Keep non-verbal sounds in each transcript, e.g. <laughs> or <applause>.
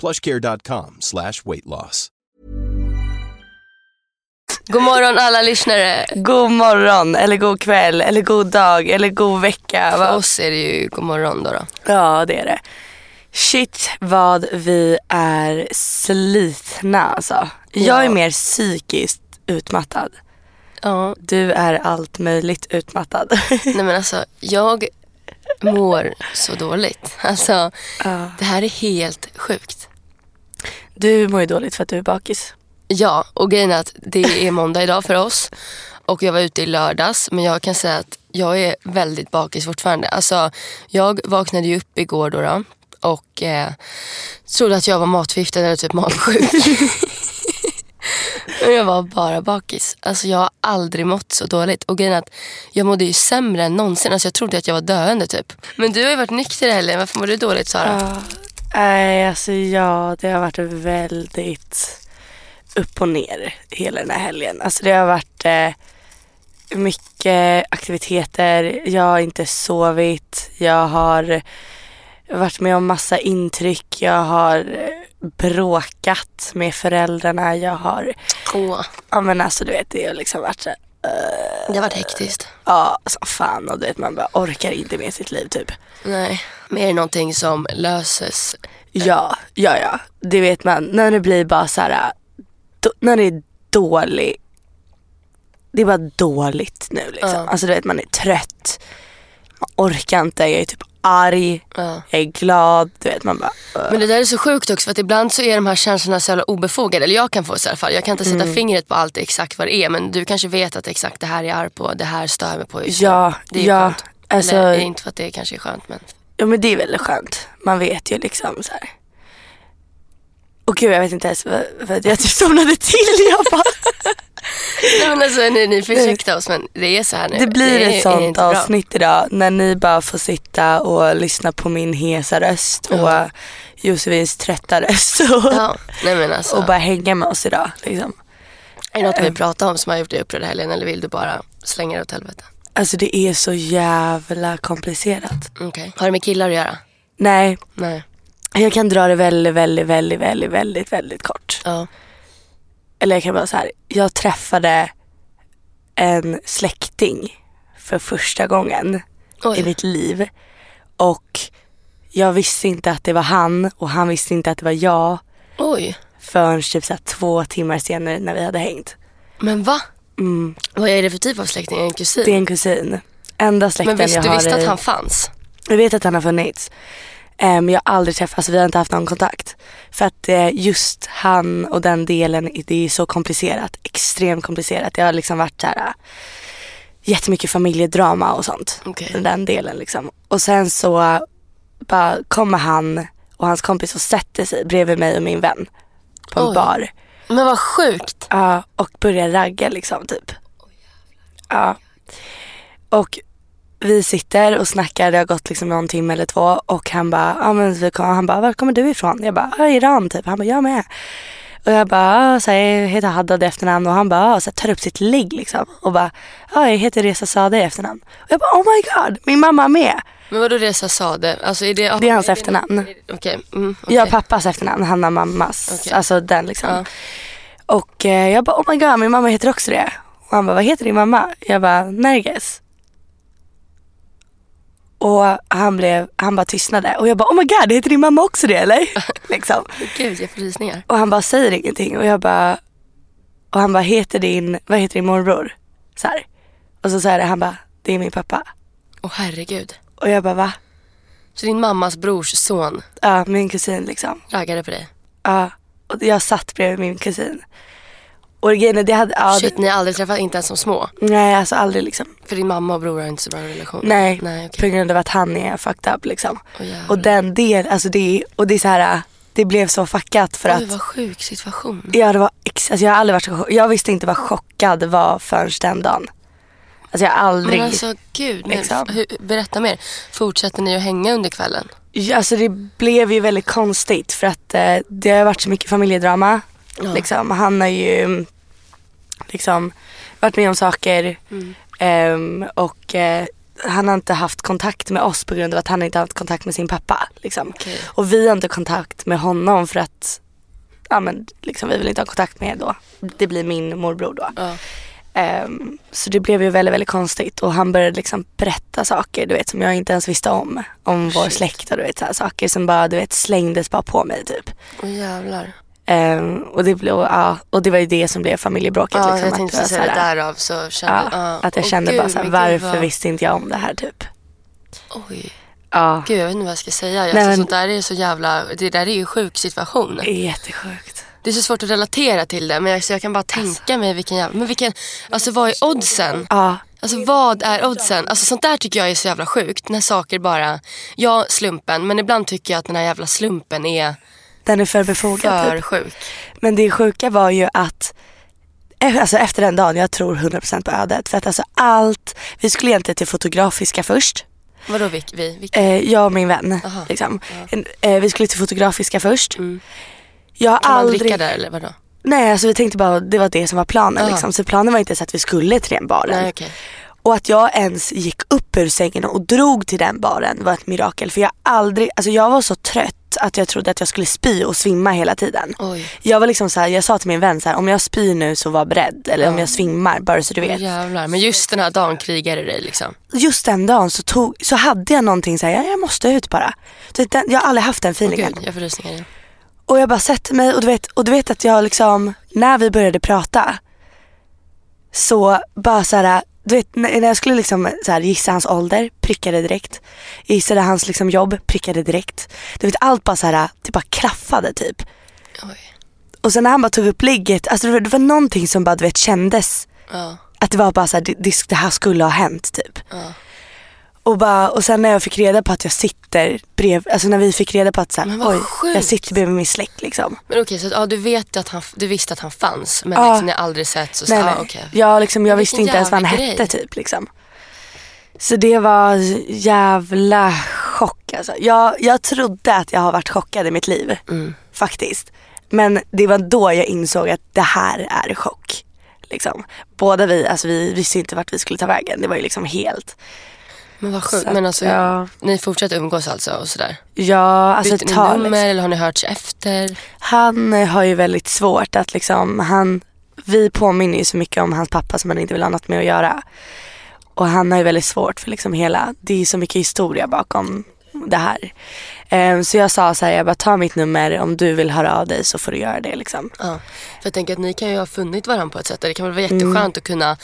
plushcare.com slash weight loss. God morgon alla lyssnare. God morgon, eller god kväll, eller god dag, eller god vecka. För va? oss är det ju god morgon då. då. Ja, det är det. Shit vad vi är slitna alltså. Jag är mer psykiskt utmattad. Ja, Du är allt möjligt utmattad. <laughs> nej men alltså jag mår så dåligt. Alltså Ja. det här är helt sjukt. Du mår ju dåligt för att du är bakis. Ja, och grejen är att det är måndag idag för oss. Och jag var ute i lördags. Men jag kan säga att jag är väldigt bakis fortfarande. Alltså, jag vaknade ju upp igår då. då och eh, trodde att jag var matförgiftad eller typ magsjuk. <laughs> Men jag var bara bakis. Alltså jag har aldrig mått så dåligt. Och grejen är att jag mådde ju sämre än någonsin. Alltså jag trodde att jag var döende typ. Men du har ju varit nykter i helgen. Varför mår du dåligt Sara? Ja. Nej, alltså ja, det har varit väldigt upp och ner hela den här helgen. Alltså det har varit eh, mycket aktiviteter, jag har inte sovit, jag har varit med om massa intryck, jag har eh, bråkat med föräldrarna, jag har, Åh, ja men alltså du vet det har liksom varit det har varit hektiskt. ja alltså fan och du vet man bara orkar inte med sitt liv typ. Nej. Men är det någonting som löses? Ja, ja, ja. Det vet man. När det blir bara så här, då, när det är dåligt. Det är bara dåligt nu liksom. Ja. Alltså du vet man är trött. Man orkar inte. Jag är typ arg. Ja. Jag är glad. Du vet man bara. uh. Men det där är så sjukt också för att ibland så är de här känslorna så jävla obefogade. Eller jag kan få så i alla fall. Jag kan inte sätta Mm. fingret på allt exakt vad det är. Men du kanske vet att exakt det här är jag arg på. Det här stör jag mig på just. Ja, Det är ja. skönt. Alltså, Eller inte för att det kanske är skönt men. ja men det är väldigt skönt. Man vet ju liksom så här. Och gud jag vet inte ens vad jag typ somnade till. <laughs> Jag bara, Nej men alltså ni, ni får ursäkta oss men det är så här nu. Det blir ett sånt avsnitt idag när ni bara får sitta och lyssna på min hesa röst och Ja. Josefins trötta röst och, Ja, nej alltså. och bara hänga med oss idag. Liksom. Är det något vi pratar om som har gjort dig upprörd i helgen eller vill du bara slänga det åt helvete? Alltså det är så jävla komplicerat. Okej. Har det med killar att göra? Nej, Nej. Jag kan dra det väldigt, väldigt, väldigt, väldigt, väldigt, väldigt kort. Ja. Eller jag kan bara så här. jag träffade en släkting för första gången Oj. i mitt liv. Och jag visste inte att det var han och han visste inte att det var jag Oj. förrän typ så här två timmar senare när vi hade hängt. Men va? Mm. Vad är det för typ av släkting? En kusin? Det är en kusin. Enda släkten men visst, jag du har visste i... att han fanns? Jag vet att han har funnits. Eh, Men jag har aldrig träffat, alltså vi har inte haft någon kontakt. För att eh, just han och den delen, det är så komplicerat. Extremt komplicerat. Det har liksom varit så här äh, jättemycket familjedrama och sånt. Okej. Den delen liksom. Och sen så bara kommer han och hans kompis och sätter sig bredvid mig och min vän på en Oj. bar. Men vad sjukt. Ja, och börjar ragga liksom typ. Ja. Och vi sitter och snackar, det har gått liksom någon timme eller två och han bara, ja men vi kom, han bara, var kommer du ifrån? Jag bara, "Ja, Iran typ. Han bara, jag med. Och jag bara, "Ja", så här, jag heter Haddad i efternamn och han bara, så här, tar upp sitt ligg liksom och bara, ja jag heter Reza Sadeh i efternamn. Och jag bara, oh my god, min mamma med. Men vadå Reza Sade? Alltså är det, Det är hans efternamn. Okej. Mm, okej. Jag har pappas efternamn, han har mammas. Okej. Alltså den liksom. Ja. Och eh, jag bara, oh my god, min mamma heter också det. Och han bara, vad heter din mamma? Jag bara, Nerges. Och han, blev, han bara tystnade och jag bara oh my god, heter din mamma också det eller? <laughs> liksom. Gud, jag får rysningar. Och han bara säger ingenting och jag bara och han bara heter din, vad heter din morbror? Så här. Och så säger han bara det är min pappa. Åh herregud. Och jag bara va? Så din mammas brors son Ja, min kusin liksom. raggade på dig? Ja, och jag satt bredvid min kusin. Och grejen det hade, ja, Shit, ni har aldrig träffat, inte ens som små? det, nej alltså aldrig liksom. För din mamma och bror har inte så bra relation? Nej, Nej okej. på grund av att han är fucked up liksom. Jävlar. och den del, alltså det, och det är så här, det blev så fuckat för Oj, att vad sjuk situation. Ja, det var alltså jag har aldrig varit så chockad. Jag visste inte vad chockad var förrän den dagen. Alltså jag har aldrig. Men alltså gud, men, Liksom. hur, berätta mer. Fortsätter ni att hänga under kvällen? Ja, Alltså det blev ju väldigt konstigt för att eh, det har varit så mycket familjedrama. Ja. Liksom, han har ju liksom varit med om saker Mm. ehm, och eh, han har inte haft kontakt med oss på grund av att han inte haft kontakt med sin pappa. Liksom. Okej. Och vi har inte kontakt med honom för att ja, men, liksom, vi vill inte ha kontakt med då. Det blir min morbror då. Ja. Ehm, så det blev ju väldigt, väldigt konstigt och han började liksom berätta saker du vet som jag inte ens visste om. Om vår Shit. släkt och du vet så här, saker som bara du vet slängdes bara på mig typ. Åh jävlar. Ehm, och, det blev, ja, och det var ju det som blev familjebråket. Ja, liksom, jag att tänkte det var säga så här, därav så kände ja, ja. Att jag Åh, kände gud, bara så här, men gud, varför vad- visste inte jag om det här typ. Oj. Ja, Gud, jag vet inte vad jag ska säga. Nej, Alltså, men- Sånt där är så jävla, det där är ju en sjuk situation. det är jättesjukt. Det är så svårt att relatera till det men jag, så jag kan bara tänka mig vilken jävla, men vilken, alltså vad är oddsen? Ja, Alltså vad är oddsen? Alltså sånt där tycker jag är så jävla sjukt. När saker bara, ja slumpen men ibland tycker jag att den här jävla slumpen är den är för befogad för typ. sjuk. Men det sjuka var ju att eh, Alltså efter den dagen, jag tror 100% på ödet. För att alltså allt, vi skulle egentligen till Fotografiska först. Vadå vi? vi, Eh, jag och min vän. Aha, Liksom. En- Eh, vi skulle till Fotografiska först. Mm. Jag har kan man aldrig... dricka där eller vadå? Nej alltså vi tänkte bara det var det som var planen. Liksom. Så planen var inte så att vi skulle till den baren. Nej okej. Och att jag ens gick upp ur sängen och drog till den baren var ett mirakel. För jag aldrig, alltså jag var så trött att jag trodde att jag skulle spy och svimma hela tiden. Oj. Jag var liksom så här, jag sa till min vän så här, om jag spyr nu så var beredd. Eller om Ja. jag svimmar, bara så du vet. jävlar. Men just den här dagen krigar du dig liksom. Just den dagen så, tog, så hade jag någonting så här, ja, jag måste ut bara. Den, jag har aldrig haft den feelingen. Gud, jag får rysningar igen. Och jag bara sätter mig och du vet, och du vet att jag liksom, när vi började prata så bara så här, du vet när jag skulle liksom så här, gissa hans ålder, prickade direkt. Gissade hans liksom jobb, prickade direkt. Du vet allt bara så här, det bara klaffade typ. Oj. Och sen när han bara tog upp ligget, alltså det var, det var någonting som bara du vet kändes. Ja. Att det var bara så här, det, det, det här skulle ha hänt typ. Ja. Och, bara, och sen när jag fick reda på att jag sitter brev, alltså när vi fick reda på att så här, oj, sjukt. jag sitter bredvid min släkt liksom. Men okej, så att, ja, du vet att han, du visste att han fanns men Ja. liksom, ni har aldrig sett så, så Nej, ja, nej. okej. Jag, liksom, jag visste inte ens vad han jävla hette grej. typ. Liksom. Så det var jävla chock alltså. Jag, jag trodde att jag har varit chockad i mitt liv. Mm. Faktiskt. Men det var då jag insåg att det här är chock. Liksom. Båda vi, alltså vi visste inte vart vi skulle ta vägen. Det var ju liksom helt. Men vad sjukt. Men alltså, ja. ni fortsätter umgås alltså och sådär? Ja, alltså Bytte ett ni nummer Liksom. eller har ni hörts efter? Han eh, har ju väldigt svårt att liksom, han, vi påminner ju så mycket om hans pappa som han inte vill ha något med att göra. Och han har ju väldigt svårt för liksom hela, det är så mycket historia bakom det här. Ehm, så jag sa så här, jag bara ta mitt nummer, om du vill höra av dig så får du göra det liksom. Ja. För jag tänker att ni kan ju ha funnit varandra på ett sätt. Det kan väl vara jätteskönt att kunna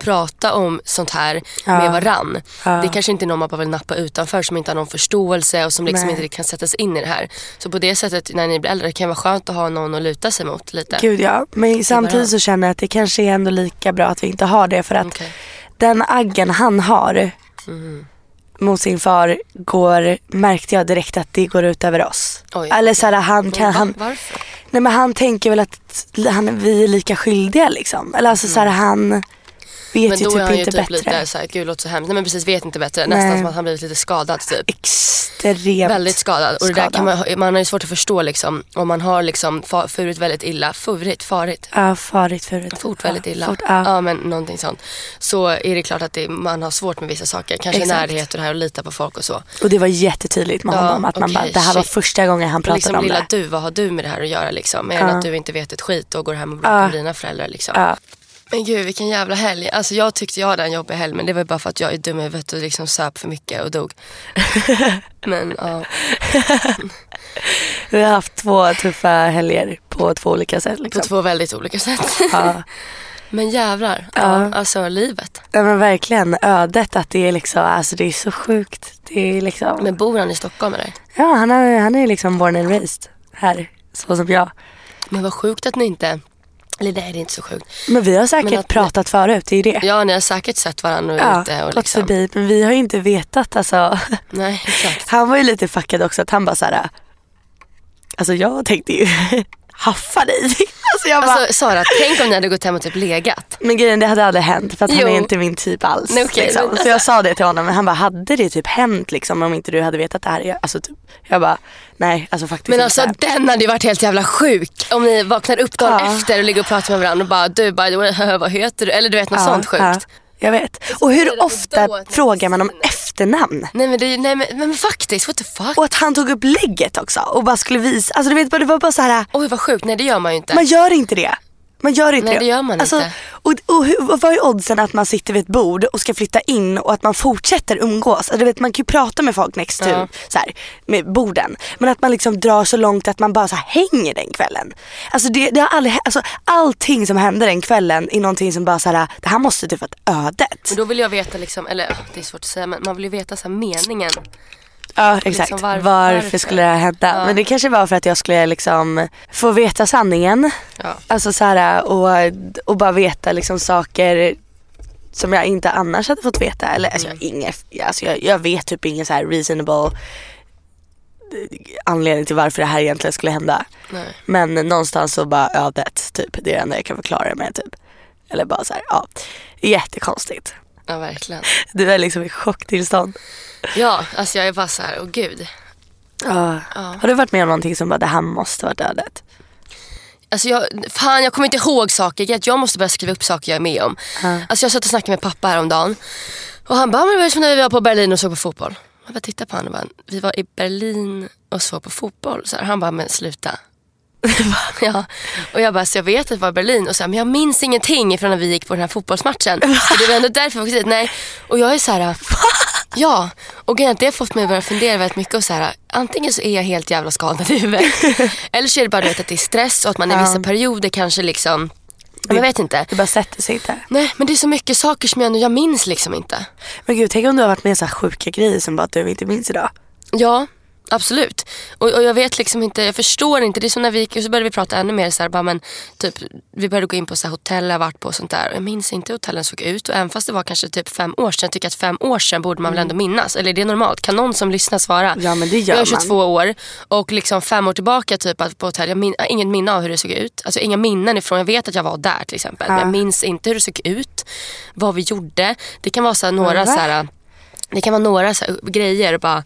prata om sånt här Mm. Ja. med varann. Ja. Det kanske inte är någon man bara vill nappa utanför som inte har någon förståelse och som liksom Nej. inte kan sätta sig in i det här. Så på det sättet när ni blir äldre kan det vara skönt att ha någon att luta sig mot lite. Gud ja, men samtidigt så känner jag att det kanske är ändå lika bra att vi inte har det för att Okej. den aggen han har Mm. Mot sin far går, märkte jag direkt att det går ut över oss. Oj, Eller så här, han kan, han, Varför? Nej men han tänker väl att han, vi är lika skyldiga liksom. Eller alltså såhär han vet Men ju då är typ han ju typ bättre. lite såhär, gud låter så hemskt. Nej men precis, vet inte bättre. Nej. Nästan som att han blivit lite skadad typ. Extremt. Väldigt skadad. Och det där skadad. kan man, man har ju svårt att förstå liksom. Om man har liksom fa- furit väldigt illa, furit, farit. Ja, farligt förut. Fort väldigt illa. Fort, ja. ja. men någonting sånt. Så är det klart att det, man har svårt med vissa saker. Kanske Exakt. närhet och det här och lita på folk och så. Och det var jättetydligt med Ja, honom att man okej, bara, det här var shit. första gången han pratade liksom om lilla det. du, vad har du med det här att göra liksom? Mer Ja. än att du inte vet ett skit och går hem och bråkar med dina föräldrar liksom. Men gud vilken jävla helg. Alltså jag tyckte jag hade en jobbig helg men det var bara för att jag är dum i huvudet och liksom söp för mycket och dog. <laughs> men ja. <laughs> Vi har haft två tuffa helger på två olika sätt. På Liksom. två väldigt olika sätt. Ja. <laughs> men jävlar. Ja. Ja. Alltså livet. ja men verkligen ödet att det är liksom, alltså det är så sjukt. Det är liksom, Men bor han i Stockholm eller? ja han, har, han är liksom born and raised här, så som jag. Men vad sjukt att ni inte... Eller det är inte så sjukt. Men vi har säkert att- pratat förut, det är ju det. Ja ni har säkert sett varandra Ja, ute och liksom. förbi. Men vi har ju inte vetat alltså. Nej exakt. Han var ju lite fuckad också att han bara såhär. Alltså jag tänkte ju haffa dig. <laughs> Alltså jag bara, Alltså Sara, tänk om ni hade gått hem och typ legat. men grejen det hade aldrig hänt för att han Jo. är inte min typ alls. Nej, okej, liksom. Så jag sa det till honom men han bara, hade det typ hänt liksom om inte du hade vetat det här? Alltså, typ, jag bara, nej alltså faktiskt Men inte. alltså den hade ju varit helt jävla sjuk. Om ni vaknar upp dagen Ja. efter och ligger och pratar med varandra och bara du by the way, <laughs> vad heter du? Eller du vet något sånt sjukt. Ja, jag vet. Och hur ofta frågar man om efternamn? Nej men, det, nej, men, men faktiskt, what the fuck? Och att han tog upp lägget också och bara skulle visa. Alltså du vet, det var bara så här. Oj vad sjukt, nej det gör man ju inte. Man gör inte det. Man gör inte Nej, det gör man alltså, inte. Och, och, och vad är oddsen att man sitter vid ett bord och ska flytta in och att man fortsätter umgås? Alltså, du vet, man kan ju prata med folk next to, Ja. så här, med borden. Men att man liksom drar så långt att man bara så här, hänger den kvällen. Alltså, det, det har aldrig, alltså, allting som händer den kvällen är någonting som bara så här, det här måste typ vara ödet. Men då vill jag veta liksom, eller det är svårt att säga men man vill ju veta så här, meningen. Ja exakt. Liksom, varför, varför- varför? skulle det här hända? Ja. Men det kanske var för att jag skulle liksom få veta sanningen. Ja. Alltså så här, och, och bara veta liksom saker som jag inte annars hade fått veta. Eller alltså, jag, har inga, alltså, jag, jag vet typ ingen så här reasonable anledning till varför det här egentligen skulle hända. Nej. Men någonstans så bara ödet typ. Det är det enda jag kan förklara det med typ. Eller bara så här, ja. Jättekonstigt. Ja verkligen. Du är liksom i chocktillstånd. Ja, alltså jag är bara så här, åh gud. Ja. Ja. Har du varit med om någonting som bara, det här måste varit ödet? Alltså jag, fan jag kommer inte ihåg saker. Jag måste börja skriva upp saker jag är med om. Alltså jag satt och snackade med pappa häromdagen. Och han bara, men det var som när vi var på Berlin och såg på fotboll. Jag bara tittade på honom och bara, vi var i Berlin och såg på fotboll. Så här, han bara, men sluta. <laughs> ja. Och jag bara, så jag vet att det var Berlin och så här, men jag minns ingenting från när vi gick på den här fotbollsmatchen. <laughs> Och det var ändå därför jag åkte dit. Nej. Och jag är så här, <laughs> ja. Och grejen det har fått mig att börja fundera väldigt mycket och så här, antingen så är jag helt jävla skadad i huvudet. eller så är det bara vet, att det är stress och att man i vissa perioder kanske liksom, men jag vet inte. Det bara sätter sig inte. Nej men det är så mycket saker som jag, jag minns liksom inte. Men gud, tänk om du har varit med i så här sjuka grejer som bara att du inte minns idag. Ja, absolut. Och, och jag vet liksom inte, jag förstår inte. Det är som när vi gick och så började vi prata ännu mer så här, bara, men typ, vi började gå in på så här, hotell jag varit på och sånt där. Och jag minns inte hur hotellen såg ut och även fast det var kanske typ fem år sedan. Jag tycker att fem år sedan borde man väl ändå minnas. Eller är det normalt? Kan någon som lyssnar svara? Ja, men det gör jag är man. 22 år och liksom fem år tillbaka typ att på hotell. Jag min, jag har inget minne av hur det såg ut. Alltså inga minnen ifrån. Jag vet att jag var där till exempel. Men jag minns inte hur det såg ut. Vad vi gjorde. Det kan vara så här, några så här, det kan vara några så här, grejer bara,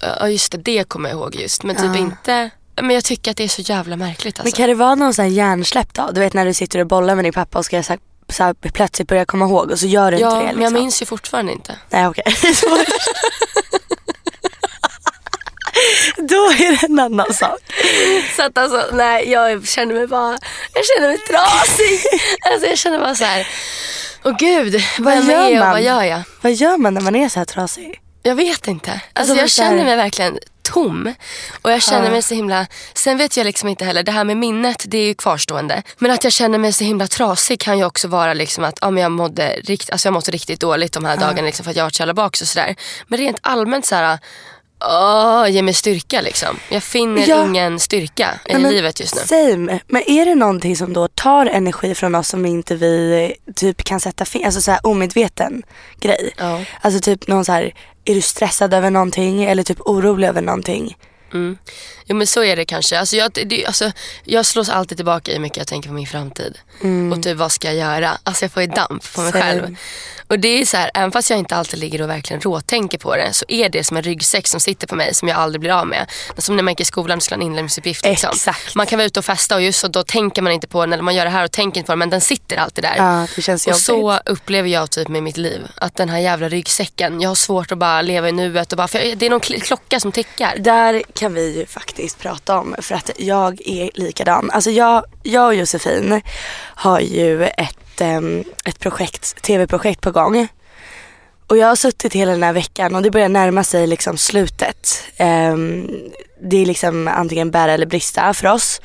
ja just det, det kommer jag ihåg just. Men typ inte, men jag tycker att det är så jävla märkligt Men alltså. kan det vara någon sån här hjärnsläpp då? Du vet när du sitter och bollar med din pappa och ska så här, så här, plötsligt börja komma ihåg och så gör du ja, inte det. Liksom. men jag minns ju fortfarande inte. Nej okej. Då är det en annan sak. Så att alltså, nej jag känner mig bara, jag känner mig trasig. alltså jag känner bara så här, åh gud, Vad vem gör är jag och man? vad gör jag? Vad gör man när man är så här trasig? Jag vet inte. Alltså, Alltså, jag här- känner mig verkligen tom. Och jag känner mig så himla... Sen vet jag liksom inte heller, det här med minnet det är ju kvarstående. Men att jag känner mig så himla trasig kan ju också vara liksom att ja, men jag, mådde rikt, alltså jag mådde riktigt dåligt de här dagarna liksom för att jag har varit så jävla bakis och sådär. Men rent allmänt så här... Åh, ge mig styrka liksom. Jag finner Ja. ingen styrka i Nej, livet just nu. Same. Men är det någonting som då tar energi från oss som inte vi eh, typ kan sätta fingret Alltså så här omedveten grej. Ja. Alltså typ någon så här, är du stressad över någonting eller typ orolig över någonting? Jo men så är det kanske. Alltså jag, det, alltså, jag slås alltid tillbaka i hur mycket jag tänker på min framtid. Och typ vad ska jag göra? Alltså jag får ju damp på mig Same. själv. Och det är så här, även fast jag inte alltid ligger och verkligen råtänker på det så är det som en ryggsäck som sitter på mig som jag aldrig blir av med. Som när man gick i skolan och skulle ha en inlämningsuppgift. Liksom. Exakt. Man kan vara ute och festa och just så då tänker man inte på den eller man gör det här och tänker inte på den men den sitter alltid där. Ja, det känns och jobbigt. så upplever jag typ med mitt liv. Att den här jävla ryggsäcken, jag har svårt att bara leva i nuet och bara, för det är någon kl- klocka som tickar. Där kan vi ju faktiskt prata om för att jag är likadan. Alltså jag, jag och Josefin har ju ett, um, ett projekt, tv-projekt på gång. Och jag har suttit hela den här veckan och det börjar närma sig liksom slutet. Um, det är liksom antingen bära eller brista för oss.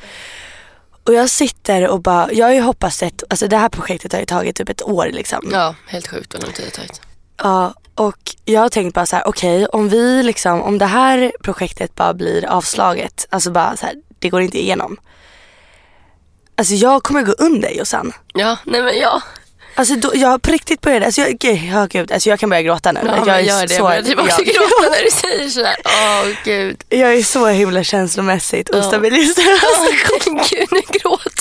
Och jag sitter och bara, jag har ju hoppats ett, alltså det här projektet har ju tagit typ ett år liksom. Ja, helt sjukt vad lång tid det tagit. Ja, och jag har tänkt bara så här: okej okay, om vi liksom, om det här projektet bara blir avslaget, alltså bara så här, det går inte igenom. Alltså jag kommer gå under Jossan. Ja, nej men ja. Alltså då, jag på riktigt började, alltså jag, ja, gud, alltså jag kan börja gråta nu. Ja, jag är gör det, så, jag börjar också gråta när du säger sådär. Åh oh, gud. Jag är så himla känslomässigt ja. ostabil just nu. Oh, gud, nu gråter.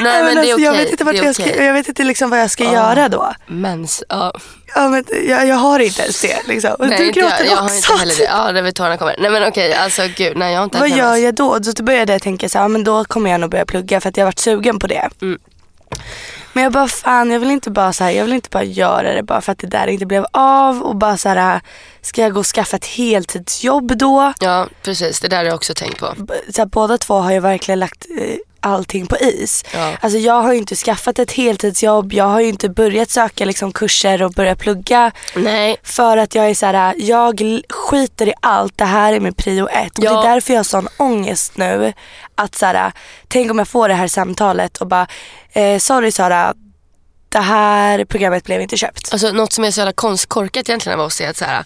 Nej men, men alltså, det är okej. Okay. Jag vet inte, vart jag, ska, jag vet inte liksom vad jag ska oh. göra då. Mens, ja. Ja men jag, jag har inte ens det liksom. Nej, du gråter jag, jag också. har inte heller det. Ja det är tårarna kommer. Nej men okej, alltså gud. Nej jag har inte Vad gör jag då? Då började jag tänka så här, men då kommer jag nog börja plugga för att jag har varit sugen på det. Mm. Men jag bara fan jag vill inte bara så här, jag vill inte bara göra det bara för att det där inte blev av och bara så här, ska jag gå och skaffa ett heltidsjobb då? Ja precis, det där har jag också tänkt på. Så här, båda två har ju verkligen lagt eh, allting på is. Ja. Alltså jag har ju inte skaffat ett heltidsjobb, jag har ju inte börjat söka liksom kurser och börja plugga. Nej. För att jag är så här, jag skiter i allt, det här är min prio ett. Och ja. det är därför jag har sån ångest nu. Att så här, tänk om jag får det här samtalet och bara, eh, sorry Sara, det här programmet blev inte köpt. Alltså något som är så jävla konstkorkat egentligen av oss är att så här,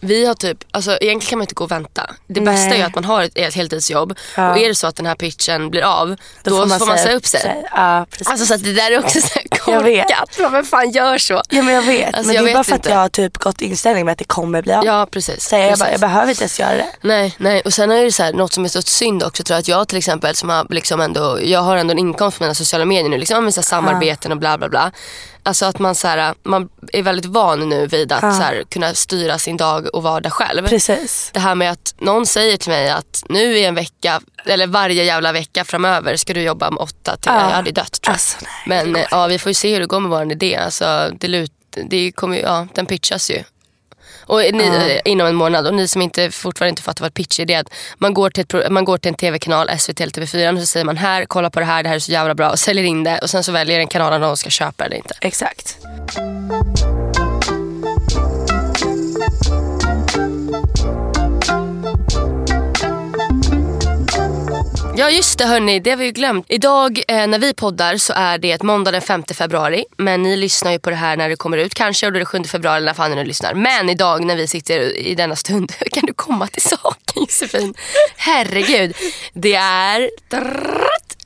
vi har typ, alltså egentligen kan man inte gå och vänta. Det Nej. bästa är att man har ett, ett heltidsjobb ja. och är det så att den här pitchen blir av då, då får man, får man säga upp sig. sig. Ja, alltså så att det där är också så korkat. Vem fan gör så? Ja men jag vet. Alltså, men jag det är bara för inte. att jag har typ gått inställning med att det kommer bli av. Ja precis. Så jag, precis. bara, jag behöver inte ens göra det. Nej, nej. och sen är det så här, något som är så synd också tror jag att jag till exempel som har liksom ändå, jag har ändå en inkomst på mina sociala medier nu, liksom med så samarbeten och bla bla bla. Alltså att man, så här, man är väldigt van nu vid att ja. så här, kunna styra sin dag och vardag själv. Precis. Det här med att någon säger till mig att nu i en vecka, eller varje jävla vecka framöver ska du jobba med åtta till, ja. jag hade dött tror jag. Alltså, nej, Men ja, vi får ju se hur det går med vår idé. Alltså, det lut, det kommer, ja, den pitchas ju. Och ni, ja. inom en månad. Och ni som inte, fortfarande inte fattar vad pitch är, det är att man går till, ett, man går till en tv-kanal, SVT eller TV4 och så säger man här, kolla på det här, det här är så jävla bra. Och säljer in det och sen så väljer den kanalen om de ska köpa eller inte. Exakt. Ja just det hörni, det har vi ju glömt. Idag eh, när vi poddar så är det måndag den 5 februari. Men ni lyssnar ju på det här när det kommer ut kanske och då är det 7 februari när fan ni nu lyssnar. Men idag när vi sitter i denna stund, <laughs> kan du komma till saken Josefin? Herregud. Det är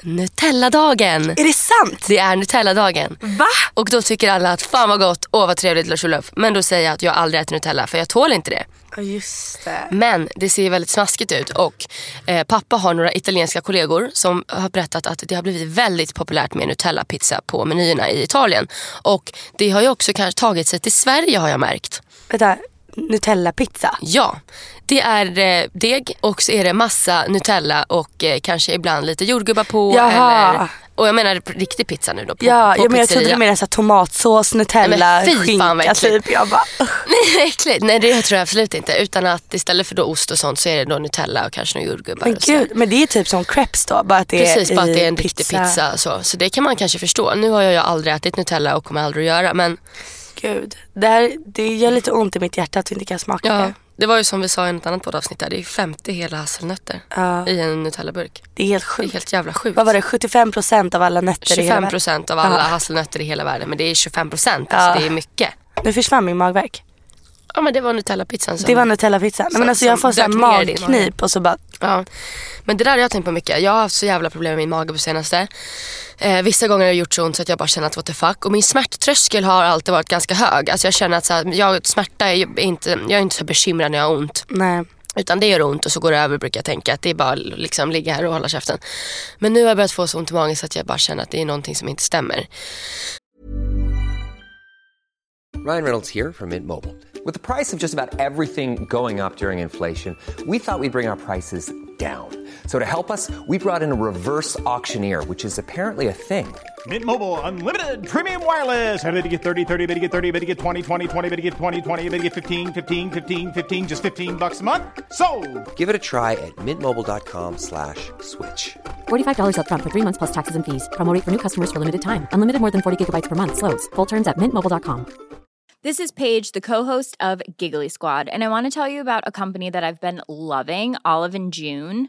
Nutella-dagen. Är det sant? Det är Nutella-dagen. Va? Och då tycker alla att fan vad gott, åh vad trevligt Lars Olof. Men då säger jag att jag aldrig äter Nutella för jag tål inte det. Just det. Men det ser väldigt smaskigt ut och eh, pappa har några italienska kollegor som har berättat att det har blivit väldigt populärt med Nutella-pizza på menyerna i Italien. Och det har ju också kanske tagit sig till Sverige har jag märkt. Vänta, Nutella-pizza? Ja, det är eh, deg och så är det massa Nutella och eh, kanske ibland lite jordgubbar på. Jaha. Eller, och jag menar riktig pizza nu då. På, ja, på jag, men jag trodde du menade tomatsås, Nutella, Nej, skinka typ. Jag bara, <laughs> Nej, äckligt. Nej det tror jag absolut inte. Utan att istället för då ost och sånt så är det då Nutella och kanske några jordgubbar. Men gud, men det är typ som crepes då? Bara att det Precis, är bara att det är en pizza. riktig pizza. Så. så det kan man kanske förstå. Nu har jag ju aldrig ätit Nutella och kommer aldrig att göra. Men gud. Det, här, det gör lite ont i mitt hjärta att vi inte kan smaka ja, det. Det var ju som vi sa i ett annat poddavsnitt där. Det är 50 hela hasselnötter ja. i en Nutella-burk. Det är helt sjukt. Det är helt jävla sjukt. Vad var det? 75% av alla nötter 25 i hela världen? 25% av alla ja. hasselnötter i hela världen. Men det är 25%. Ja. Alltså det är mycket. Nu försvann min magverk. Ja men det var Nutella-pizzan som... Det var Nutella-pizzan. Men alltså jag får sån magknip och så bara... Ja. Men det där har jag tänkt på mycket. Jag har haft så jävla problem med min mage på senaste. Eh, vissa gånger har det gjort så ont så att jag bara känner att what the fuck. Och min smärttröskel har alltid varit ganska hög. Alltså jag känner att så här, jag, smärta är inte, jag är inte så bekymrad när jag har ont. Nej. Utan det gör ont och så går det över brukar jag tänka. Att det är bara liksom ligga här och hålla käften. Men nu har jag börjat få så ont i magen så att jag bara känner att det är någonting som inte stämmer. Ryan Reynolds here from Mint Mobile. With the price of just about everything going up during inflation, we thought we'd bring our prices down. So to help us, we brought in a reverse auctioneer, which is apparently a thing. Mint Mobile unlimited premium wireless. Ready to get 30, 30, bit to get 30, bit to get 20, 20, 20, bit to get 20, 20, bit to get 15, 15, 15, 15 just 15 bucks a month. So, Give it a try at mintmobile.com slash switch. $45 upfront for three months plus taxes and fees. Promo rate for new customers for limited time. Unlimited more than 40 gigabytes per month. Slows. Full terms at mintmobile.com. This is Paige, the co-host of Giggly Squad, and I want to tell you about a company that I've been loving, Olive and June.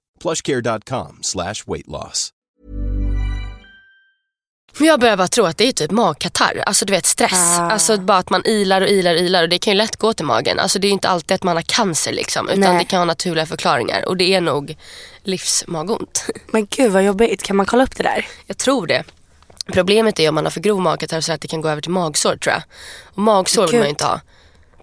plushcare.com slash weight loss. Men jag börjar bara tro att det är typ magkatarr. Alltså du vet stress. Ah. Alltså bara att man ilar och ilar och ilar och det kan ju lätt gå till magen. Alltså det är ju inte alltid att man har cancer liksom. Utan Nej. det kan ha naturliga förklaringar. Och det är nog livsmagont. <laughs> Men gud vad jobbigt. Kan man kolla upp det där? Jag tror det. Problemet är om man har för grov magkatarr så att det kan gå över till magsår tror jag. Och magsår vill man ju inte ha.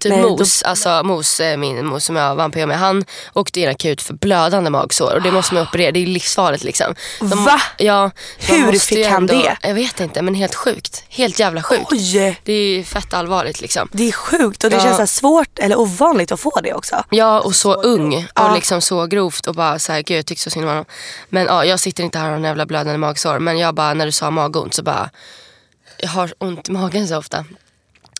Typ Nej, då- Mos, alltså Mos, eh, min mos som jag vann på med, han åkte in akut för blödande magsår och det måste man operera, det är livsfarligt liksom. De- Va? Ja. Hur fick han det? Jag vet inte men helt sjukt. Helt jävla sjukt. Oj! Det är fett allvarligt liksom. Det är sjukt och det Ja. känns så svårt eller ovanligt att få det också. Ja och så ung och Ja. liksom så grovt och bara såhär, gud jag tycker så synd om honom. Men ja, jag sitter inte här och har jävla blödande magsår men jag bara, när du sa magont så bara, jag har ont i magen så ofta.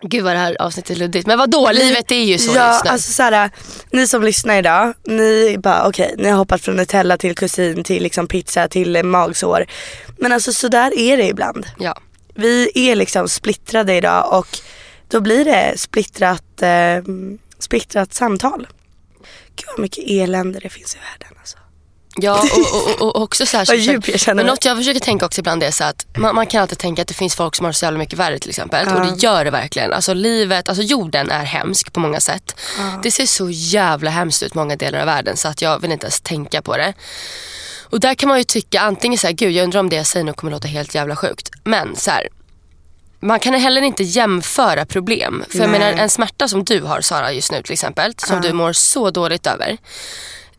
Gud vad det här avsnittet är luddigt. Men vadå, livet är ju så ja, just nu. alltså så här, ni som lyssnar idag, ni bara okej, ni har hoppat från Nutella till kusin till liksom pizza till magsår. Men alltså så där är det ibland. Ja. Vi är liksom splittrade idag och då blir det splittrat, eh, splittrat samtal. Gud vad mycket elände det finns i världen alltså. Ja och, och, och, <laughs> också så här, så försöker- känner Men något jag försöker tänka också ibland är så att man, man kan alltid tänka att det finns folk som har så jävla mycket värre till exempel. Och det gör det verkligen. Alltså livet, alltså jorden är hemsk på många sätt. Det ser så jävla hemskt ut många delar av världen så att jag vill inte ens tänka på det. Och där kan man ju tycka antingen så här, gud jag undrar om det jag säger nu kommer låta helt jävla sjukt. Men så här, man kan heller inte jämföra problem. För jag menar en smärta som du har Sara just nu till exempel, som du mår så dåligt över.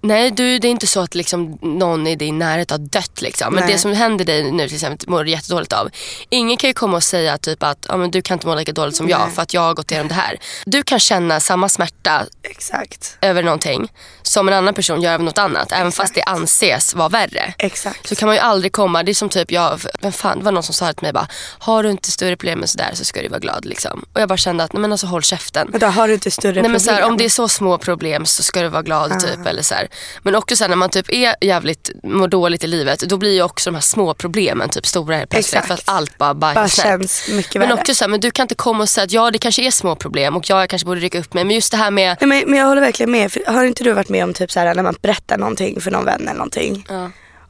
Nej, du, det är inte så att liksom någon i din närhet har dött. Liksom. Men Nej. det som händer dig nu till exempel mår du jättedåligt av. Ingen kan ju komma och säga typ att ja, men du kan inte må lika dåligt som jag för att jag har gått igenom det här. Du kan känna samma smärta Exakt. över någonting som en annan person gör över något annat. Även fast det anses vara värre. Exakt. Så kan man ju aldrig komma, det är som typ jag, vem fan, det var någon som sa till mig bara, har du inte större problem med sådär så ska du vara glad liksom. Och jag bara kände att, nej men alltså håll käften. Men då har du inte större Nej, men problem. så här, om det är så små problem så ska du vara glad typ. Eller så här. Men också så här, när man typ är jävligt, mår dåligt i livet då blir ju också de här små problemen typ stora helt plötsligt. Exakt. För att allt bara, bara, bara känns mycket Men värre. också så här, men du kan inte komma och säga att ja det kanske är små problem och jag kanske borde rycka upp mig. Men just det här med, Nej, men, men jag håller verkligen med. För har inte du varit med om typ så här, när man berättar någonting för någon vän eller någonting.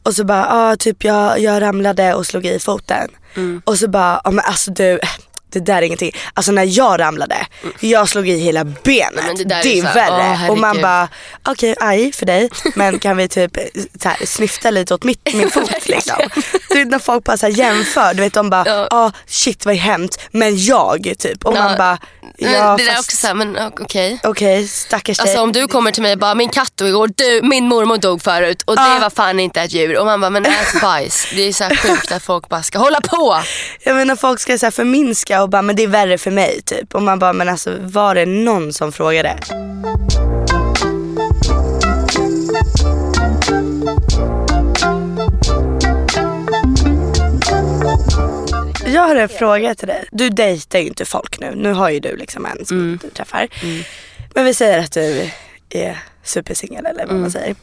Och så bara, ah, typ jag, jag ramlade och slog i foten. Mm. Och så bara, ah, men alltså du, det där är ingenting. Alltså när jag ramlade, jag slog i hela benet. Mm. men det det, är är värre. åh, och man bara, okej aj för dig. Men kan vi typ så här, snyfta lite åt mitt, min <laughs> fot liksom. Du vet när folk bara så här, jämför, du vet de bara, Ja. ah, shit vad hemskt. Men jag typ. Och man Ja, bara, men ja det där är fast också så här, men okej. okej stackars dig. Alltså om du kommer till mig och bara, min katt dog igår, du, min mormor dog förut och det Ja. var fan inte ett djur. Och man bara, men ät bajs. Det är så här sjukt att folk bara ska hålla på. Jag menar folk ska så här förminska och bara, men det är värre för mig typ. Och man bara, men alltså var det någon som frågade? Jag har en fråga till dig. Du dejtar ju inte folk nu. Nu har ju du liksom en som mm. du träffar. Mm. Men vi säger att du är supersingel eller vad mm. man säger.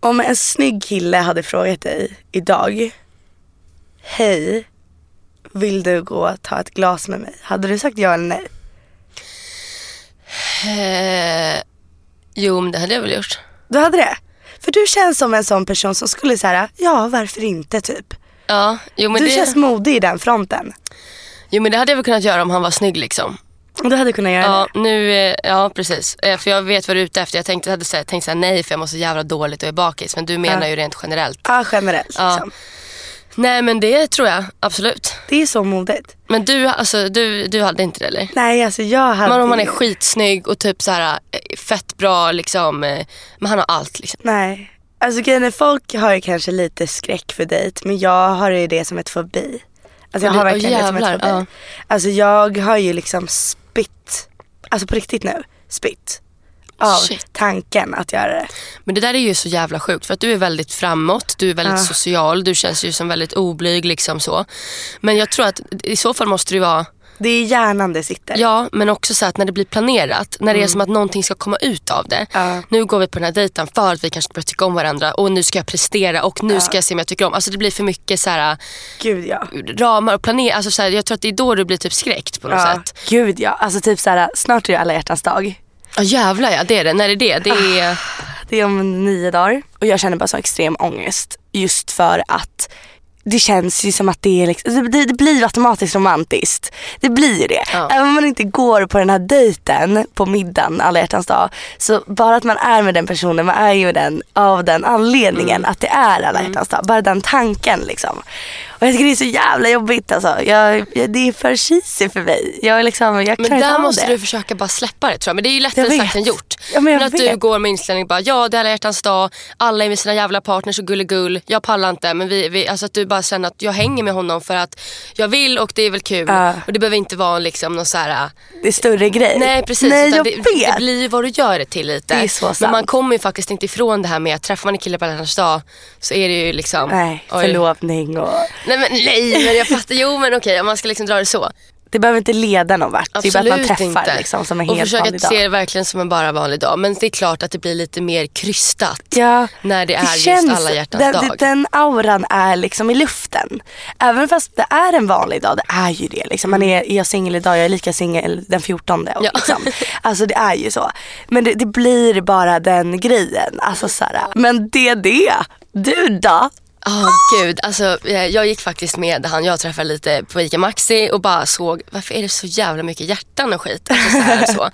Om en snygg kille hade frågat dig idag. Hej, vill du gå och ta ett glas med mig? Hade du sagt ja eller nej? Eh, jo, men det hade jag väl gjort. Du hade det? För du känns som en sån person som skulle säga ja varför inte typ. Ja, jo men, du det, känns modig i den fronten. jo men det hade jag väl kunnat göra om han var snygg liksom. Du hade kunnat göra Ja, det. nu, eh, ja precis. Eh, För jag vet vad du är ute efter. Jag tänkte, hade tänkt säga nej för jag mår så jävla dåligt och är bakis. Men du menar Ja. ju rent generellt. Ja generellt Ja. Nej men det tror jag absolut. Det är så modigt. Men du, alltså, du, du hade inte det eller? Nej alltså jag hade Men om man är skitsnygg och typ så här eh, fett bra liksom. eh, Men han har allt liksom. Nej. Alltså grejen är, folk har ju kanske lite skräck för dejt men jag har ju det som ett fobi. Alltså jag har verkligen åh, det som ett fobi. ja. Alltså jag har ju liksom spytt, alltså på riktigt nu, spytt. Av Shit. tanken att göra det. Men det där är ju så jävla sjukt för att du är väldigt framåt, du är väldigt Ja. social, du känns ju som väldigt oblyg liksom så. Men jag tror att i så fall måste det vara Det är hjärnan det sitter. Ja, men också så att när det blir planerat, när det är som att någonting ska komma ut av det. Ja. Nu går vi på den här dejten för att vi kanske börjar tycka om varandra och nu ska jag prestera och nu ska jag se om jag tycker om. Alltså det blir för mycket så här, Gud ja. ramar och planera. Alltså så här, jag tror att det är då du blir typ skräckt på något ja. sätt. Gud ja. Alltså typ såhär, snart är det alla hjärtans dag. Ja jävlar ja, det är det. När är det? Det är... Det är om nio dagar. Och jag känner bara så extrem ångest. Just för att det känns ju som att det är liksom, det, det, blir automatiskt romantiskt. Det blir det. Ja. Även om man inte går på den här dejten på middagen alla hjärtans dag. Så bara att man är med den personen, man är ju den av den anledningen Mm. att det är alla hjärtans dag. Bara den tanken liksom. Och jag tycker det är så jävla jobbigt alltså. Jag, jag, det är för cheesy för mig. Jag, liksom, jag Men där måste det. du försöka bara släppa det tror jag. Men det är ju lättare sagt än gjort. Ja, men jag att du vet. går med inställning bara, ja det är alla hjärtans dag, alla är med sina jävla partners och gulligull, jag pallar inte. Men vi, vi, alltså att du bara känner att jag hänger med honom för att jag vill och det är väl kul. Ja. Och det behöver inte vara liksom någon så här Det är större grej. Nej precis, Nej jag det, vet. det blir ju vad du gör det till lite. Det är så Men sant. man kommer ju faktiskt inte ifrån det här med att träffar man en kille på alla hjärtans dag så är det ju liksom Nej, förlovning och... Nej men nej, men jag fattar. Jo men okej om man ska liksom dra det så. Det behöver inte leda någon vart. Det är bara att man Absolut träffar inte. liksom som en och helt försöka vanlig se dag. det verkligen som en bara vanlig dag. Men det är klart att det blir lite mer krystat. Ja, när det är just känns- alla hjärtans den, dag. Den auran är liksom i luften. Även fast det är en vanlig dag, det är ju det. Liksom. Man är, är jag singel idag, jag är lika singel den 14. Ja. Liksom. Alltså det är ju så. Men det, det blir bara den grejen. Alltså, så här, men det är det. Du då? Åh gud, alltså eh, jag gick faktiskt med han jag träffade lite på Ica Maxi och bara såg varför är det så jävla mycket hjärtan och skit. Alltså, så här, så.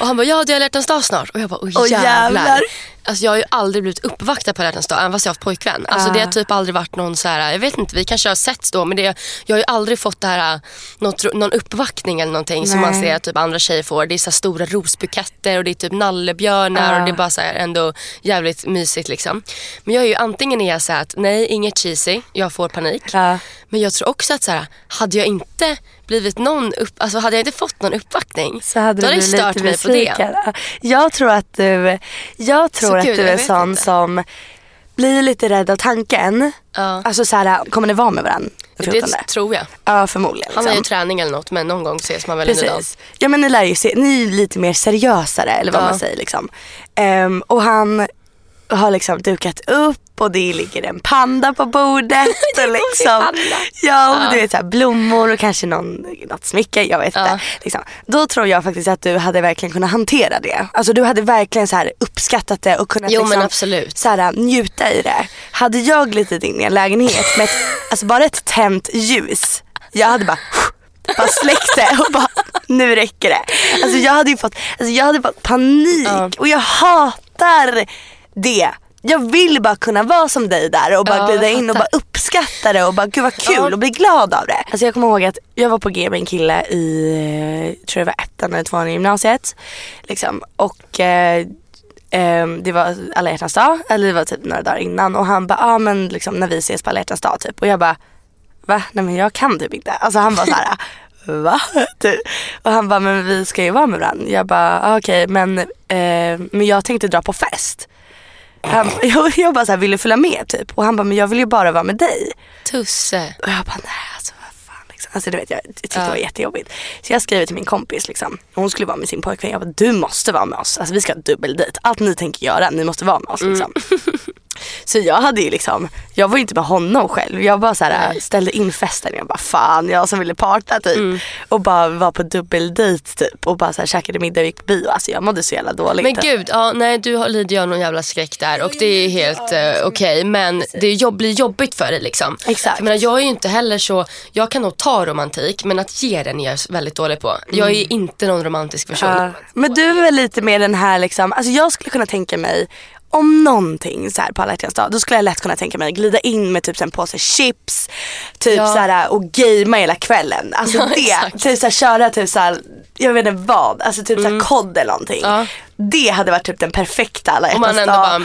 Och han bara, ja är alla hjärtans dag snart. Och jag bara, åh jävlar. jävlar. Alltså jag har ju aldrig blivit uppvaktad på alla hjärtans dag även fast jag har haft pojkvän. Alltså det har typ aldrig varit någon så här, jag vet inte, vi kanske har setts då men det, jag har ju aldrig fått det här, något, någon uppvaktning eller någonting som man Nej. ser att typ andra tjejer får. Det är så stora rosbuketter och det är typ nallebjörnar Ja. och det är bara så här ändå jävligt mysigt liksom. Men jag är ju antingen är jag så här att nej inget cheesy, jag får panik. Ja. Men jag tror också att så här, hade jag inte blivit någon upp, alltså hade jag inte fått någon uppvaktning Så hade då du hade det stört mig på det. Jag tror att du, jag tror Så att gud, du är sån inte. som blir lite rädd av tanken. Ja. Alltså så här, kommer ni vara med varandra på 14? Det tror jag. Ja förmodligen. Han har ju Liksom. träning eller något men någon gång ses man väl. Precis. Ja men ni lär ju se, ni är lite mer seriösare eller vad Ja. man säger liksom. Ehm, och han har liksom dukat upp och det ligger en panda på bordet. <laughs> och liksom, ja och du vet så här, blommor och kanske någon, något smycke, jag vet inte. Liksom. Då tror jag faktiskt att du hade verkligen kunnat hantera det. Alltså du hade verkligen så här uppskattat det och kunnat Jo, liksom, så här, njuta i det. Hade jag glidit in i en lägenhet med ett, <laughs> alltså bara ett tänt ljus, jag hade bara <laughs> bara släckte och bara nu räcker det. Alltså jag hade ju fått, alltså jag hade fått panik Ja. och jag hatar det. Jag vill bara kunna vara som dig där och bara Ja, glida in och bara uppskatta det och bara gud vad kul Ja. och bli glad av det. Alltså jag kommer ihåg att jag var på G med en kille i, eh, tror jag var ettan eller tvåan i gymnasiet. Liksom. Och eh, ehm, det var alla hjärtans dag, eller det var typ några dagar innan och han bara, ja ah, men liksom när vi ses på alla hjärtans dag typ. Och jag bara, va? Nej men jag kan typ inte. Alltså han var så här. <laughs> Va? <laughs> Typ. Och han bara, men vi ska ju vara med varandra. Jag bara, ah, okej men, eh, men jag tänkte dra på fest. Han, <laughs> jag, jag bara så här, du följa med typ? Och han bara, men jag vill ju bara vara med dig. Tusse. Och jag bara, nej alltså vad fan. Liksom. Alltså du vet, jag, jag tyckte det var jättejobbigt. Så jag skrev till min kompis liksom. Hon skulle vara med sin pojkvän. Jag bara, du måste vara med oss. Alltså vi ska ha dubbeldejt. Allt ni tänker göra, ni måste vara med oss liksom. <laughs> Så jag hade ju liksom, jag var ju inte med honom själv. Jag bara så här, ställde in festen. Jag bara fan, jag som ville parta typ. Och bara var på dubbeldejt typ. Och bara så här, käkade middag och gick på bio. Alltså jag mådde så jävla dåligt. Men gud, ja, nej du har- lider ju av någon jävla skräck där och det är helt eh, okej. men det jobb, blir jobbigt för dig liksom. Exakt. Jag, menar, jag är ju inte heller så, jag kan nog ta romantik men att ge den är jag väldigt dålig på. Jag är inte någon romantisk person. Ja. Men du är väl lite mer den här liksom, alltså jag skulle kunna tänka mig om någonting så här på alla hjärtans dag, då skulle jag lätt kunna tänka mig glida in med typ så en påse chips typ Ja. så här, och gamea hela kvällen. Alltså Ja, det, exakt. typ så här, köra typ så här, jag vet inte vad, alltså typ så här kod eller någonting. Mm. Ja. Det hade varit typ den perfekta alla Och man, ändå bara,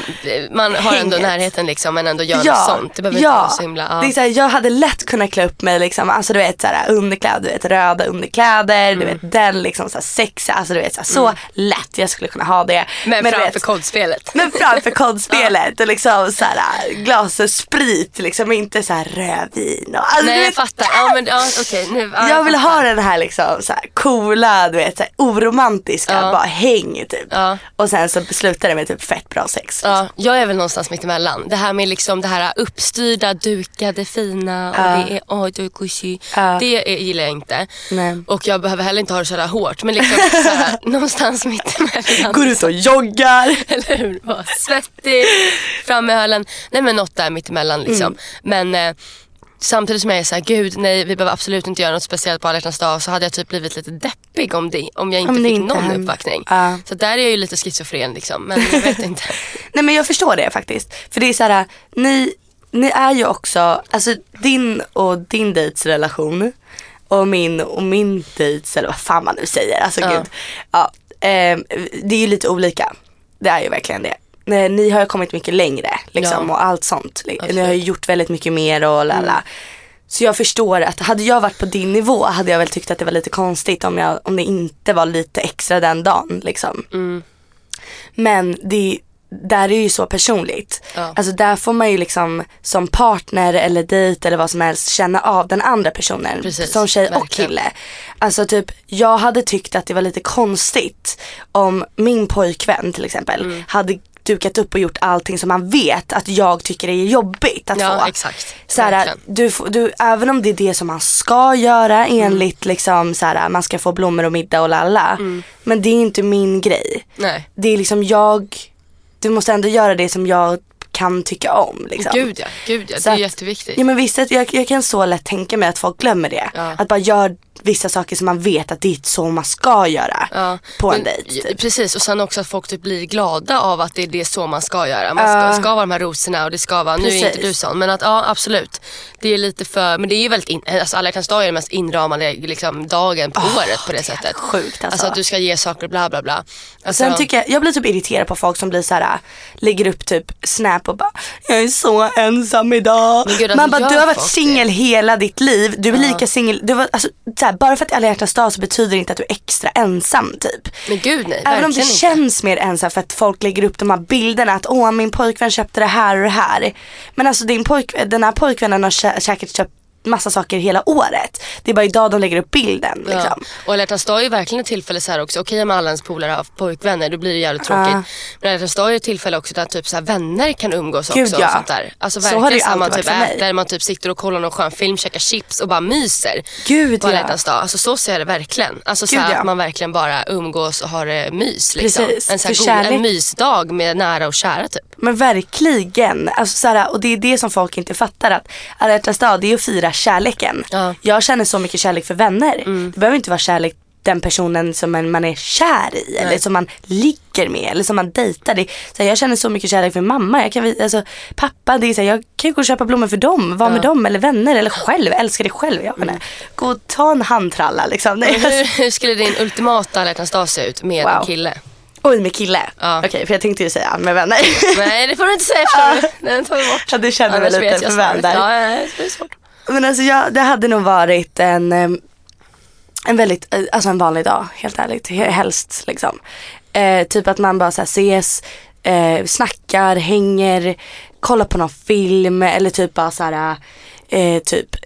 man har ändå Hänget. närheten liksom men ändå gör något sånt. Det behöver inte vara så himla... Ja. Det är så här, jag hade lätt kunnat klä upp mig liksom, alltså du vet så här, underkläder, du vet röda underkläder, Mm. du vet den liksom så här, sexiga, alltså du vet så, här, så lätt jag skulle kunna ha det. men du framför kodspelet. men framför <laughs> kodspelet och liksom så här, glas och sprit, liksom inte så här rödvin. Och, alltså, Nej jag vet, fattar. Ja, men, ja, okej, nu, ja, jag vill fattar. ha den här liksom så här, coola, du vet så här, oromantiska, Ja. bara häng typ. Ja. Och sen så slutar det med typ fett bra sex. Ja, jag är väl någonstans mitt emellan. Det här med liksom det här uppstyrda, dukade, fina och det är åh du är gushy. Ja. Det är, gillar jag inte. Nej. Och jag behöver heller inte ha det så där hårt. Men liksom så här, <laughs> någonstans mitt emellan. Går ut och joggar. <laughs> Eller hur? Var svettig, fram med ölen. Nej men något där mitt emellan liksom. Mm. Men eh, samtidigt som jag är såhär, gud nej vi behöver absolut inte göra något speciellt på alla dag. Så hade jag typ blivit lite deppig om, det, om jag inte Om fick inte någon uppbackning. Ja. Så där är jag ju lite schizofren liksom. Men jag vet <laughs> inte. Nej men jag förstår det faktiskt. För det är så här, ni, ni är ju också, alltså din och din dejts relation och min och min dejts, eller vad fan man nu säger, alltså Ja. gud. Ja, ehm, det är ju lite olika. Det är ju verkligen det. Nej, Ni har ju kommit mycket längre liksom Ja. och allt sånt. Ni Absolut. har ju gjort väldigt mycket mer och lala. Så jag förstår att hade jag varit på din nivå hade jag väl tyckt att det var lite konstigt om, jag, om det inte var lite extra den dagen. Liksom. Men det, där är det ju så personligt. Ja. Alltså där får man ju liksom som partner eller dejt eller vad som helst känna av den andra personen. Precis, som tjej och verkligen. kille. Alltså typ jag hade tyckt att det var lite konstigt om min pojkvän till exempel Mm. hade dukat upp och gjort allting som man vet att jag tycker är jobbigt att Ja få. exakt. Verkligen. du, du, även om det är det som man ska göra Mm. enligt liksom såhär, man ska få blommor och middag och lalla. Mm. Men det är inte min grej. Nej. Det är liksom jag, du måste ändå göra det som jag kan tycka om. Liksom. Gud ja, gud ja. Så det är att- jätteviktigt. Ja men visst, jag, jag kan så lätt tänka mig att folk glömmer det. Ja. Att bara gör vissa saker som man vet att det är så man ska göra Ja, på en dejt. Typ. Precis och sen också att folk typ blir glada av att det är det så man ska göra. Man ska, Ja. ska vara de här rosorna och det ska vara, nu är Precis. inte du sån men att ja absolut. Det är lite för, men det är ju väldigt, in, alltså alla hjärtans dag är den mest inramade liksom, dagen på året på det, sättet. sjukt, alltså. Alltså att du ska ge saker bla bla bla. Alltså, Sen tycker jag, jag blir typ irriterad på folk som blir så här, lägger upp typ snap och bara Jag är så ensam idag. Gud, Man bara du har varit singel hela ditt liv. Du är lika singel, du var, alltså, så här, bara för att det är alla hjärtans dag så betyder det inte att du är extra ensam typ. men gud nej, Även om det inte. känns mer ensam för att folk lägger upp de här bilderna att åh min pojkvän köpte det här och det här. Men alltså din pojk, den här pojkvännen har säkert köpt massa saker hela året. Det är bara idag de lägger upp bilden liksom. Ja. Och alla hjärtans dag är ju verkligen ett tillfälle så här också. Okej om alla ens polare har pojkvänner då blir det jävligt tråkigt. Ja. Men alla hjärtans dag är ett tillfälle också där typ så här vänner kan umgås Gud, också. ja. Och sånt där. Alltså Så har verkligen det ju så här, man alltid typ äter, man typ sitter och kollar någon skön film, käkar chips och bara myser. Gud, på alla ja. dag. Alltså så ser jag det verkligen. Alltså så Gud, här, ja. att man verkligen bara umgås och har det mys. Liksom. Precis, En, så här god, en mysdag med nära och kära typ. Men verkligen. Alltså, såhär, och det är det som folk inte fattar att alla hjärtans dag det är att fira kärleken. Ja. Jag känner så mycket kärlek för vänner. Det behöver inte vara kärlek den personen som man, man är kär i eller som man ligger med eller som man dejtar. Det, så här, jag känner så mycket kärlek för mamma, jag kan, alltså, pappa, det är så här, jag kan ju gå och köpa blommor för dem, vara med dem eller vänner eller själv, älska det själv. Jag menar, gå och ta en handtralla liksom. Nej, hur, hur skulle din ultimata alla hjärtans dag se ut med en Wow. kille? Oj med kille. Ja. Okej för jag tänkte ju säga med vänner. <laughs> Nej det får du inte säga förstår du. Den tar vi bort. Ja, du känner mig lite vet jag för väl svaret. där. Ja, ja, det är svårt. Men alltså jag, det hade nog varit en, em, en väldigt, eh, alltså en vanlig dag helt ärligt. He- Helst liksom. Eh, typ att man bara så här ses, eh, snackar, hänger, kollar på någon film eller typ bara såhär, eh, typ eh,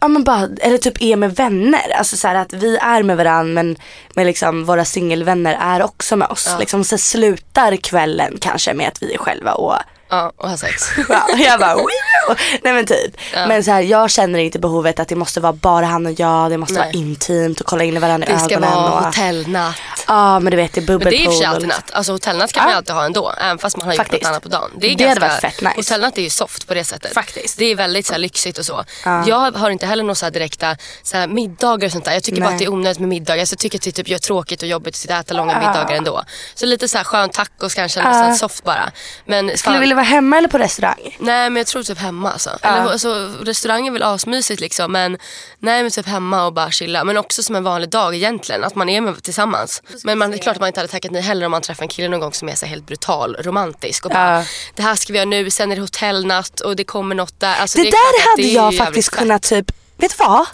Ja men bara, eller typ är med vänner. Alltså så att vi är med varandra men, men liksom våra singelvänner är också med oss. Liksom, så slutar kvällen kanske med att vi är själva och Ja, och ha sex. <laughs> Ja, jag bara Wio! Nej men typ. Men så här, jag känner inte behovet att det måste vara bara han och jag. Det måste Nej. vara intimt och kolla in i varandra i Det ska ögonen. vara och, hotellnatt. Ja men du vet det är Men bubbelpool. det är och för sig alltid liksom- natt. Alltså hotellnatt kan man ju alltid ha ändå. Även fast man har gjort Faktiskt. något annat på dagen. Det, är Det hade ganska, varit fett nice. Hotellnatt är ju soft på det sättet. Faktiskt. Det är väldigt så här, lyxigt och så. Jag har inte heller några så direkta så här, middagar och sånt där. Jag tycker bara Nej. att det är onödigt med middagar. Alltså, jag tycker att det typ gör tråkigt och jobbigt att sitta och äta långa middagar ändå. Så lite så här skön tacos kanske, eller här soft bara. Men fan- vara hemma eller på restaurang? Nej men jag tror typ hemma alltså. Eller, alltså restaurang är väl asmysigt liksom men nej men typ hemma och bara chilla. Men också som en vanlig dag egentligen. Att man är med tillsammans. Men man, det är klart att man inte hade tackat nej heller om man träffar en kille någon gång som är så helt brutal romantisk. Och bara, Ja. det här ska vi göra nu, sen är det hotellnatt och det kommer något där. Alltså, Det, klart där hade det jag faktiskt kunnat typ, vet du vad?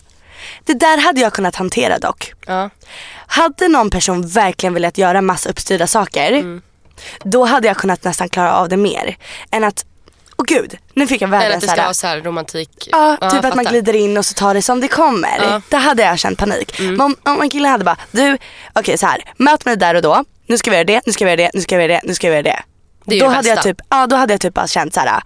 Det där hade jag kunnat hantera dock. Ja. Hade någon person verkligen velat göra massa uppstyrda saker, Mm. Då hade jag kunnat nästan klara av det mer. Än att, åh gud, nu fick jag Eller att världens det ska vara så här romantik. Ja, jag typ att man fattar. glider in och så tar det som det kommer. Mm. Det hade jag känt panik. Men om, om en kille hade bara, du, okej så här, möt mig där och då. Nu ska vi göra det, nu ska vi göra det, nu ska vi göra det, nu ska vi göra det. Det då det hade jag bästa. typ, ja då hade jag typ bara känt så här.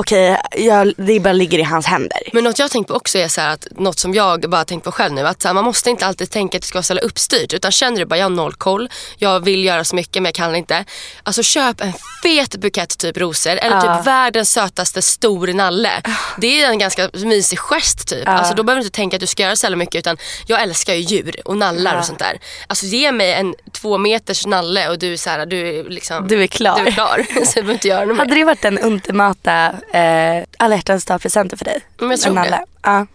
Okej, jag, det bara ligger i hans händer. Men något jag tänkt på också är så att något som jag bara tänkt på själv nu. Att här, man måste inte alltid tänka att det ska vara så uppstyrt. Utan känner du bara jag har noll koll. Jag vill göra så mycket men jag kan inte. Alltså köp en fet bukett typ rosor. Eller typ världens sötaste stor nalle. Det är en ganska mysig gest typ. Alltså, då behöver du inte tänka att du ska göra så mycket. Utan jag älskar ju djur och nallar och sånt där. Alltså ge mig en två meters nalle och du är så här, du är liksom Du är klar. Du är klar. <laughs> så jag behöver inte göra något mer. Hade det varit den ultimata eh, alla hjärtans dag-presenten för dig? Men jag tror En nalle? Ja.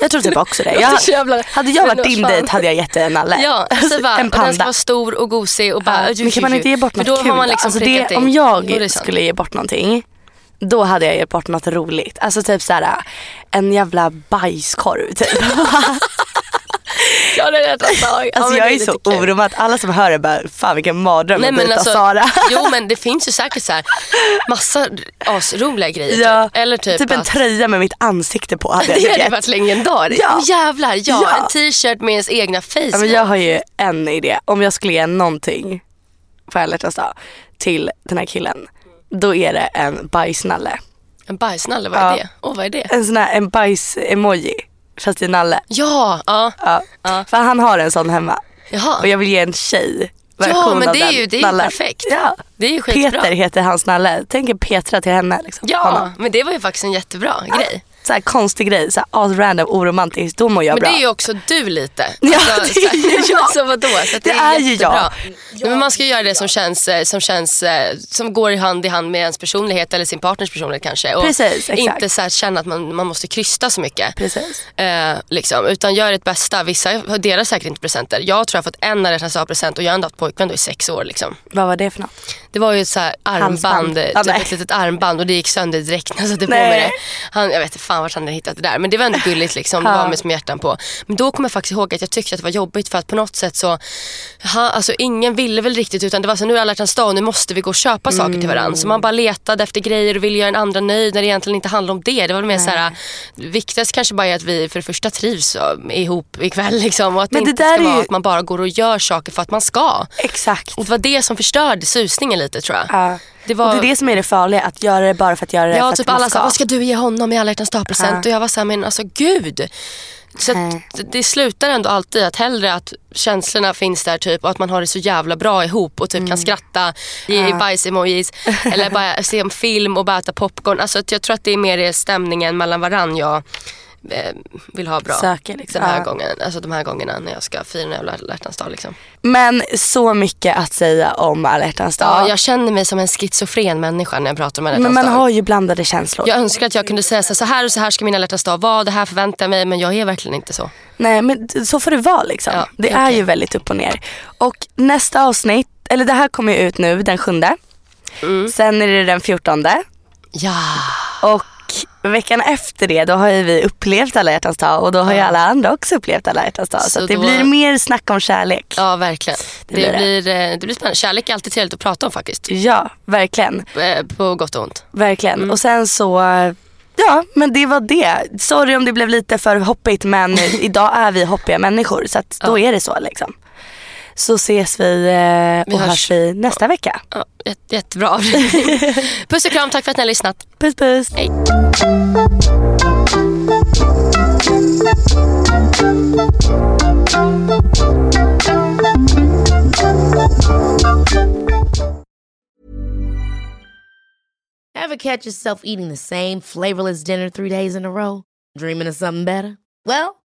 Jag tror typ också det. <laughs> Jag, jävla- hade jag varit din dejt hade jag gett dig en nalle. Ja, alltså bara, en och den ska panda. vara stor och gosig och bara... Ja, men kan man inte ge bort något då kul? har man liksom alltså det, om jag skulle ge bort någonting, då hade jag gett bort något roligt. Alltså typ såhär en jävla bajskorv typ. <laughs> <laughs> Ja, det är rätt alltså. Alltså jag är, så oroad att alla som hör det bara, fan vilken mardröm Nej, att dejta alltså, Sara. <laughs> jo men det finns ju säkert så här massa asroliga grejer. Ja, typ. Eller typ, typ en att, tröja med mitt ansikte på hade <laughs> jag Det hade gett. varit legendariskt. Ja. Åh jävlar, ja. Ja. En t-shirt med ens egna face Ja, men jag har ju en idé. Om jag skulle ge någonting på alla dag till den här killen, då är det en bajsnalle. En bajsnalle, vad är Ja. det? Åh vad är det? En sån här en bajs-emoji, fast i nalle. Ja, ja. Ja. Ja. För han har en sån hemma. Jaha. Och jag vill ge en tjej Ja men det är ju, det är ju perfekt. Ja. Det är ju skitbra. Peter heter hans nalle. Tänk er Petra till henne. Liksom. Ja, Honom. men det var ju faktiskt en jättebra grej. Så här konstig grej, så här as-random, oromantiskt. Då mår jag Men bra. det är ju också du lite. <laughs> Ja, Alltså, det är ju <laughs> jag. Alltså vadå? Så att Det är ju jättebra. jag. Men man ska göra det som känns, eh, som känns, eh, som går i hand i hand med ens personlighet eller sin partners personlighet kanske. Och Precis, exakt. inte så här känna att man, man måste krysta så mycket. Precis. Eh, liksom, utan gör ert bästa. Vissa delar säkert inte presenter. Jag tror jag har fått en alla present och jag har ändå haft pojkvän då i sex år. Liksom. Vad var det för något? Det var ju ett så här armband, Halsband. typ ett litet armband och det gick sönder direkt när jag satte på mig det. Han, jag vet inte fan vart han hade hittat det där men det var ändå <laughs> gulligt liksom. Det var med små hjärtan på. Men då kommer jag faktiskt ihåg att jag tyckte att det var jobbigt för att på något sätt så, ha, alltså ingen ville väl riktigt utan det var så nu är alla hjärtans dag och nu måste vi gå och köpa saker till varandra. Så man bara letade efter grejer och ville göra en andra nöjd när det egentligen inte handlade om det. Det var mer så här, viktigast kanske bara är att vi för det första trivs ihop ikväll liksom och att Men det det inte där ska är vara ju- att man bara går och gör saker för att man ska. Exakt. Och det var det som förstörde susningen lite tror jag. Ja. Det var- Och det är det som är det farliga, att göra det bara för att göra det Ja, för typ att alla sa, vad ska du ge honom i alla hjärtans dag-present? Och jag var såhär, men alltså gud. Så det- slutar ändå alltid att hellre att känslorna finns där typ och att man har det så jävla bra ihop och typ Mm. kan skratta, ge bajs-emojis <laughs> eller bara se en film och bara äta popcorn. Alltså jag tror att det är mer det stämningen mellan varann jag vill ha bra Söker, liksom. den här Ja. gången. Alltså de här gångerna när jag ska fira jävla alla hjärtans dag liksom. Men så mycket att säga om alla hjärtans dag. Ja, jag känner mig som en schizofren människa när jag pratar om alla men hjärtans man dag. har ju blandade känslor. Jag önskar att jag kunde säga så här, och så här ska min alla hjärtans dag vara, det här förväntar jag mig men jag är verkligen inte så. Nej men så får det vara liksom. Ja, det okej. är ju väldigt upp och ner. Och nästa avsnitt, eller det här kommer ju ut nu den sjunde. Mm. Sen är det den fjortonde. Ja. Och veckan efter det då har ju vi upplevt alla hjärtans dag och då har ju alla andra också upplevt alla hjärtans dag. Så, Så det då- blir mer snack om kärlek. Ja, verkligen. Det, blir det. blir, eh, det blir spännande. Kärlek är alltid trevligt att prata om faktiskt. Ja, verkligen. Eh, På gott och ont. Verkligen. Och sen så, ja men det var det. Sorry om det blev lite för hoppigt men <laughs> idag är vi hoppiga människor så att då är det så liksom. Så ses vi eh, Vi och hörs. hörs vi nästa vecka. Ja, jätte, jättebra. <laughs> Puss och kram, tack för att ni har lyssnat. Puss puss. Hej. Ever catch yourself eating the same flavorless dinner three days in a row? Dreaming of something better? Well,